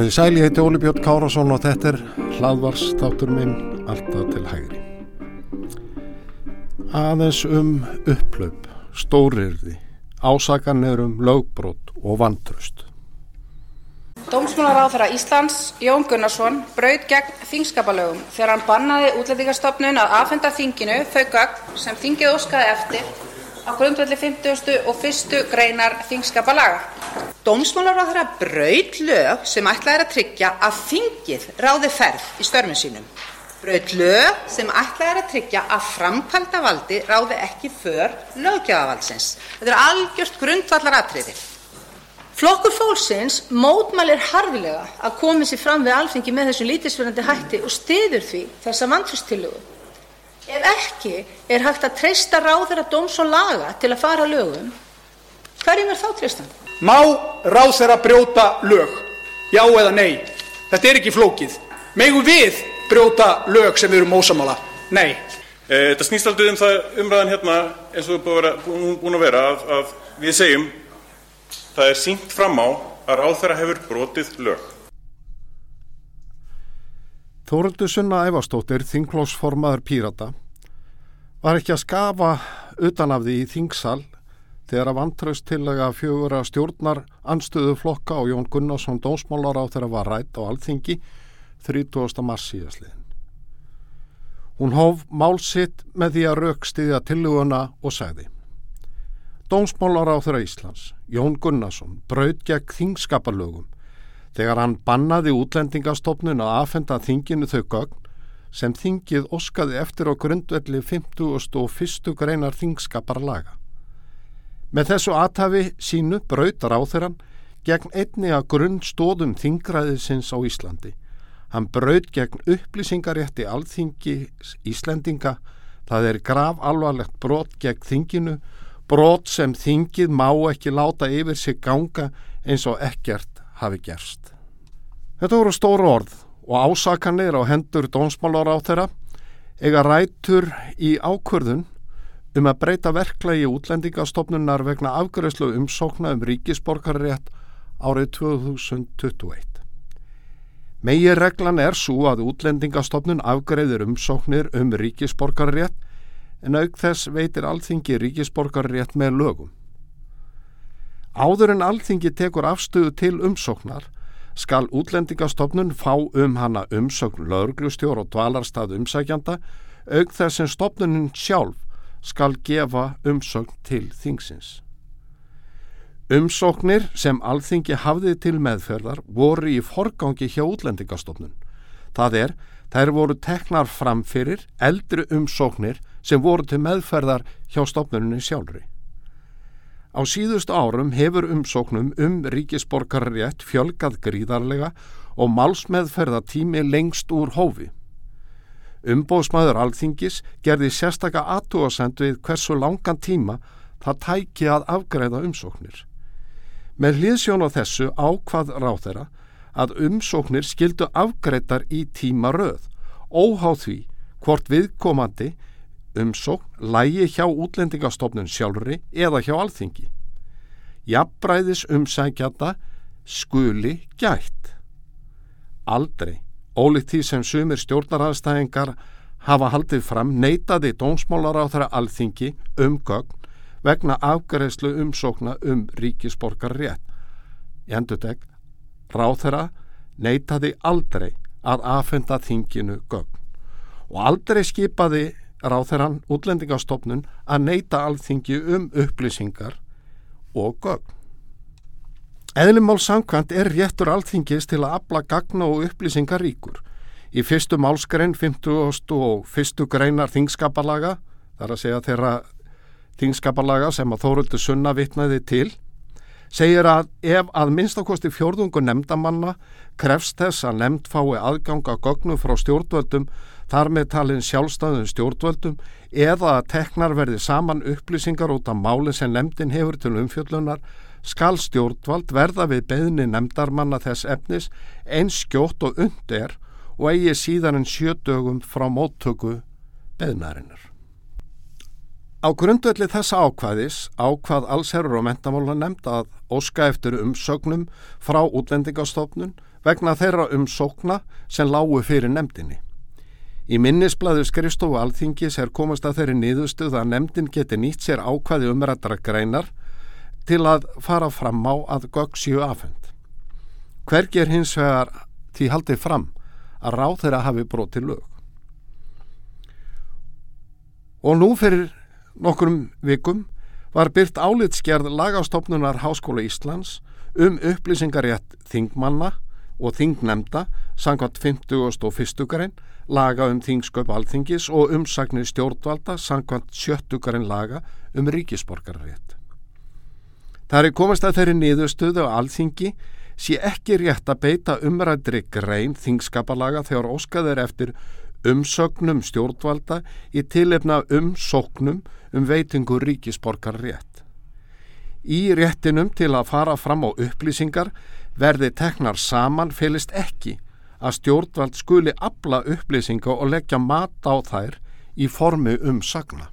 Komið í sæli, ég heiti Óli Björn Kárasson og þetta er hlaðvarstátur minn alltaf til hægri. Aðeins um upplöp, stórirði, ásakanir um lögbrot og vantröst. Dómsmálar á þeirra Íslands, Jón Gunnarsson, braud gegn þingskapalögum þegar hann bannaði útlendingarstofnun að afhenda þinginu þau gögn sem þingið óskaði eftir á grundvelli 50. og 1. greinar þingskapalaga. Dómsmálar á þeirra braud lög sem ætlað er að tryggja að þingið ráði ferð í störfum sínum. Braud lög sem ætlað er að tryggja að framkvæmdavaldi ráði ekki för löggjafavaldsins. Þetta er algjört grundvallar atriði. Flokkur fólksins mótmælir harfilega að komið sér fram við alþingi með þessu lítilsverðandi hætti og stiður því þessa vantrústillugu. Ef ekki er hægt að treysta ráðherra dóms og laga til að fara lögum, hverjum er þá treystandi? Má ráðherra brjóta lög? Já eða nei? Þetta er ekki flókið. Megum við brjóta lög sem við erum ósamála? Nei. Eh, Þetta snýst aldrei um það umræðan hérna eins og að vera, búin að vera að, að við segjum það er sínt fram á að ráðherra hefur brotið lög. Þóruldu Sunna Ævarstóttir, þinglósformaður Pírata, var ekki að skafa utan af því í þingsal þegar að vantraust til að fjögura stjórnar anstöðu flokka og Jón Gunnarsson dósmálar á þeirra var rætt á alþingi 30. mars síðasliðin. Hún hóf málsitt með því að raukstiðja tilluguna og sagði Dómsmálar á þeirra Íslands, Jón Gunnarsson, braud gegn þingskapalögum þegar hann bannaði útlendingastofnun að afhenda þinginu þau gögn sem þingið oskaði eftir á grundvelli 50. og 1. greinar þingskaparlaga. Með þessu aðtafi sínu brautar á þeirran gegn einni að grunnstóðum þingræðisins á Íslandi. Hann braut gegn upplýsingarétti alþingi Íslendinga, það er grav alvarlegt brot gegn þinginu, brot sem þingið má ekki láta yfir sig ganga eins og ekkert hafi gerst. Þetta voru stóru orð og ásakanir á hendur dónsmálar á þeirra eiga rætur í ákvörðun um að breyta verklagi útlendingastofnunar vegna afgjörslu umsókna um ríkisborgarrétt árið 2021. Megin reglan er svo að útlendingastofnun afgreiður umsóknir um ríkisborgarrétt en auk þess veitir alþingi ríkisborgarrétt með lögum. Áður en alþingi tekur afstöðu til umsóknar skal útlendingastofnun fá um hana umsókn lauruglustjór og dvalarstað umsækjanda auk þess sem stofnunin sjálf skal gefa umsókn til þingsins. Umsóknir sem alþingi hafði til meðferðar voru í forgangi hjá útlendingastofnun. Það er, þær voru teknar fram fyrir eldri umsóknir sem voru til meðferðar hjá stofnuninni sjálfri. Á síðustu árum hefur umsóknum um ríkisborgarrétt fjölgað gríðarlega og málsmeðferða tími lengst úr hófi. Umbóðsmaður alþingis gerði sérstaka aðtúasend við hversu langan tíma það tæki að afgreða umsóknir. Með hlýðsjón á þessu ákvað ráþeira að umsóknir skildu afgreitar í tíma röð, óháð því hvort viðkomandi umsókn lægi hjá útlendingastofnun sjálfri eða hjá alþingi. Jafnbræðis umsækjata skuli gætt. Aldrei, ólíkt því sem sumir stjórnarhaðstæðingar hafa haldið fram, neytaði dónsmálar á þeirra alþingi um gögn vegna afgreðslu umsókna um ríkisborgar rétt. Í endurteg, ráð þeirra neytaði aldrei að afhenda þinginu gögn og aldrei skipaði ráþeran útlendingastofnun að neyta alþingi um upplýsingar og gögn. Eðlumál samkvæmt er réttur alþingis til að afla gagna og upplýsingar ríkur. Í fyrstu málskrein 50. og fyrstu greinar þingskapalaga, þar að segja þeirra þingskapalaga sem að Þóruldur Sunna vitnaði til, segir að ef að minnstakosti fjórðungu nefndamanna krefst þess að nefnd fái aðganga gögnum frá stjórnvöldum þar með talin sjálfstæðum stjórnvöldum eða að teknar verði saman upplýsingar út af máli sem nefndin hefur til umfjöllunar skal stjórnvald verða við beðni nefndarmanna þess efnis eins skjótt og und er og eigi síðan en sjö dögum frá móttöku beðnarinnar. Á grundvelli þessa ákvæðis ákvað allsherur og mentamála nefnd að óska eftir umsögnum frá útlendingastofnun vegna þeirra umsókna sem lágu fyrir nefndinni. Í minnisblæðu skrifstofu alþingis er komast að þeirri niðurstuð að nefndin geti nýtt sér ákvæði umrættara greinar til að fara fram á að gögg séu afhend. Hvergi er hins vegar því haldið fram að ráð þeirra hafi brotið lög. Og nú fyrir nokkrum vikum var byrt álitsgerð lagastofnunar Háskóla Íslands um upplýsingarétt þingmanna og þingnemda sangvært 50. og 1. grein laga um þingsköp alþingis og umsagnir stjórnvalda sangvært 70. grein laga um ríkisborgarrétt. Það er komast að þeirri niðurstöðu á alþingi sé ekki rétt að beita umræðri grein þingskapalaga þegar óskaður eftir umsögnum stjórnvalda í tilefna umsóknum um veitingu ríkisborgarrétt. Í réttinum til að fara fram á upplýsingar verði teknar saman fylist ekki að stjórnvald skuli abla upplýsinga og leggja mat á þær í formi um sagna.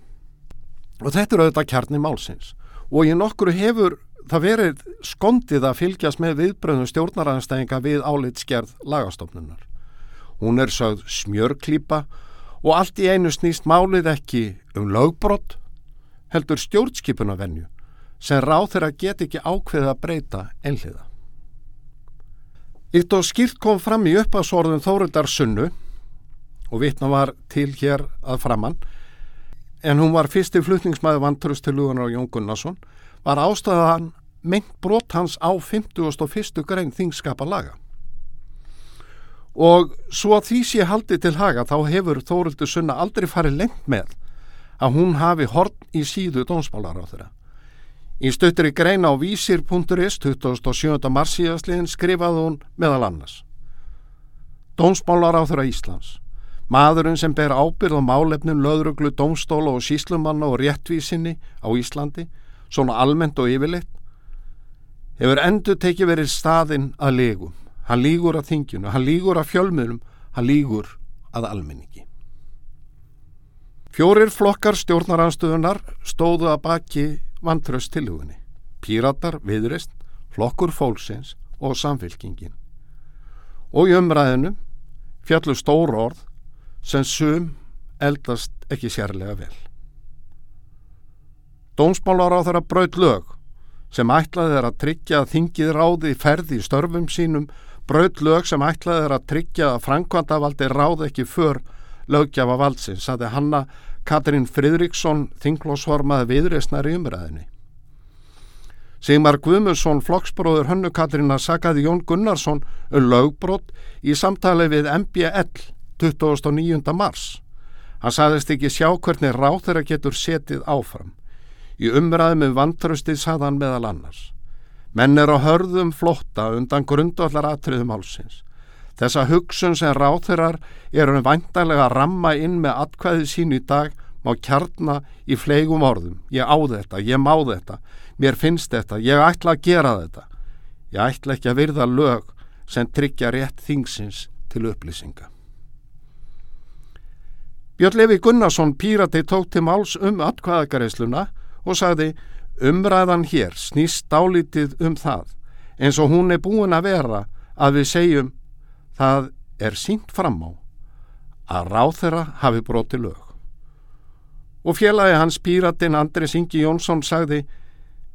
Og þetta er auðvitað kjarni málsins og í nokkru hefur það verið skondið að fylgjast með viðbröðum stjórnaranstæðinga við álitsgerð lagastofnunar. Hún er sögð smjörklýpa og allt í einu snýst málið ekki um lögbrott heldur stjórnskipunavenju sem ráð þeirra get ekki ákveða að breyta einliða. Ítt og skýrt kom fram í uppasvorðum Þórundar Sunnu og vitna var til hér að framann en hún var fyrsti flutningsmæði vanturust til Luganar og Jón Gunnarsson var ástæðan meint brot hans á 51. grein þingskapa laga. Og svo að því sé haldi til haga þá hefur Þóruldur Sunna aldrei farið lengt með að hún hafi horn í síðu dónsmálar á þeirra. Í stöttri greina á vísir.is 27. marsíðasliðin skrifaði hún meðal annars. Dómsmálar á þeirra Íslands. Maðurinn sem ber ábyrð á málefnum löðruglu, dómstóla og síslumanna og réttvísinni á Íslandi, svona almennt og yfirleitt, hefur endur tekið verið staðinn að legum. Hann lígur að þingjunu, hann lígur að fjölmiðlum, hann lígur að almenningi. Fjórir flokkar stjórnaranstöðunar stóðu að baki vantraust tilhugunni. Píratar, viðrist, flokkur fólksins og samfélkingin. Og í umræðinu fjallu stór orð sem sum eldast ekki sérlega vel. Dómsmálar á þeirra braut lög sem ætlaði þeirra að tryggja að þingið ráði ferði í störfum sínum, braut lög sem ætlaði þeirra að tryggja að Frankvandavaldi ráði ekki för lögjafa valdsins, saði hanna Katrín Fridriksson þinglósformaði viðreysnar í umræðinni. Sigmar Guðmundsson, flokksbróður Hönnu Katrín að sagaði Jón Gunnarsson um lögbrott í samtali við MBL 29. mars. Hann sagðist ekki sjá hvernig ráð þeirra getur setið áfram. Í umræðum um vantröstið sagðan meðal annars. Menn er á hörðum flotta undan grundvallar atriðum hálsins. Þessa hugsun sem ráþeirar eru vantanlega að ramma inn með atkvæði sín í dag má kjarna í fleigum orðum. Ég á þetta, ég má þetta, mér finnst þetta, ég ætla að gera þetta. Ég ætla ekki að virða lög sem tryggja rétt þingsins til upplýsinga. Björn Levi Gunnarsson pírati tók til máls um atkvæðagareisluna og sagði umræðan hér snýst dálítið um það eins og hún er búin að vera að við segjum það er sínt fram á að ráð þeirra hafi broti lög. Og félagi hans píratinn Andris Ingi Jónsson sagði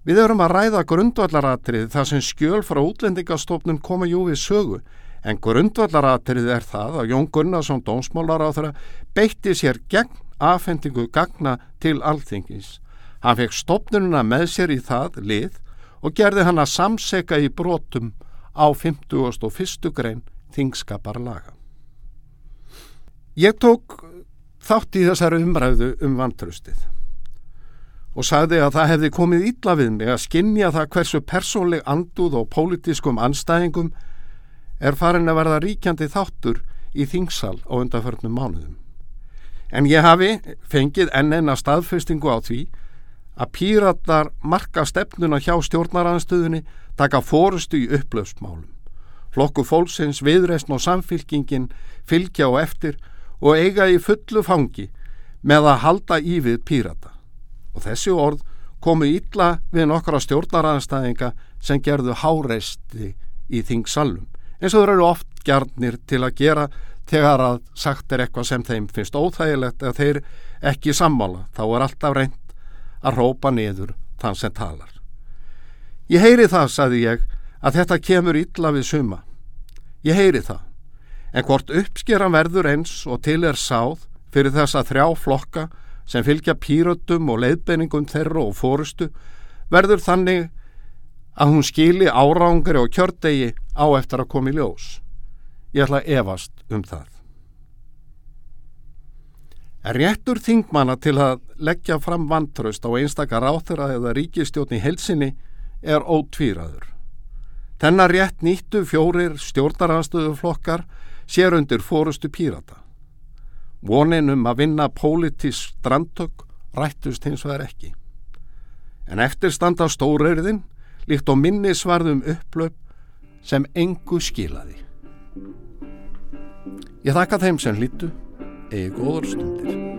Við erum að ræða grundvallaratrið þar sem skjöl frá útlendingastofnun koma jú við sögu en grundvallaratrið er það að Jón Gunnarsson dómsmálar á þeirra beitti sér gegn afhendingu gagna til alþingis. Hann fekk stopnununa með sér í það lið og gerði hann að samseka í brotum á 50. og 1. grein þingskaparlaga. Ég tók þátt í þessari umræðu um vantröstið og sagði að það hefði komið ítla við mig að skinja það hversu persónleg anduð og pólitískum anstæðingum er farin að verða ríkjandi þáttur í þingsal á undanförnum mánuðum. En ég hafi fengið enn enna staðfestingu á því að píratar marka stefnuna hjá stjórnaranstöðunni taka fórustu í upplöfsmálum. Flokku fólksins, viðreysn og samfylkingin fylgja og eftir og eiga í fullu fangi með að halda í við pírata. Og þessi orð komu ítla við nokkra stjórnaranstæðinga sem gerðu háreisti í þingsalum eins og þeir eru oft gjarnir til að gera þegar að sagt er eitthvað sem þeim finnst óþægilegt eða þeir ekki sammála þá er alltaf reynd að rópa niður þann sem talar. Ég heyri það, saði ég, að þetta kemur illa við suma. Ég heyri það, en hvort uppskeran verður eins og til er sáð fyrir þessa þrjá flokka sem fylgja pýrötum og leiðbeiningum þeirra og fórustu verður þannig að hún skili árangri og kjördegi á eftir að koma í ljós. Ég ætla að evast um það. Réttur þingmanna til að leggja fram vantraust á einstakar áþurra eða ríkistjórn í helsinni er ótvíraður. Þennar rétt nýttu fjórir stjórnaranstöðu flokkar sér undir fórustu pírata. Vonin um að vinna pólitísk strandtök rættust hins vegar ekki. En eftir standa stórerðin líkt á minnisvarðum upplöp sem engu skilaði. Ég þakka þeim sem hlýttu, eigi góður stundir.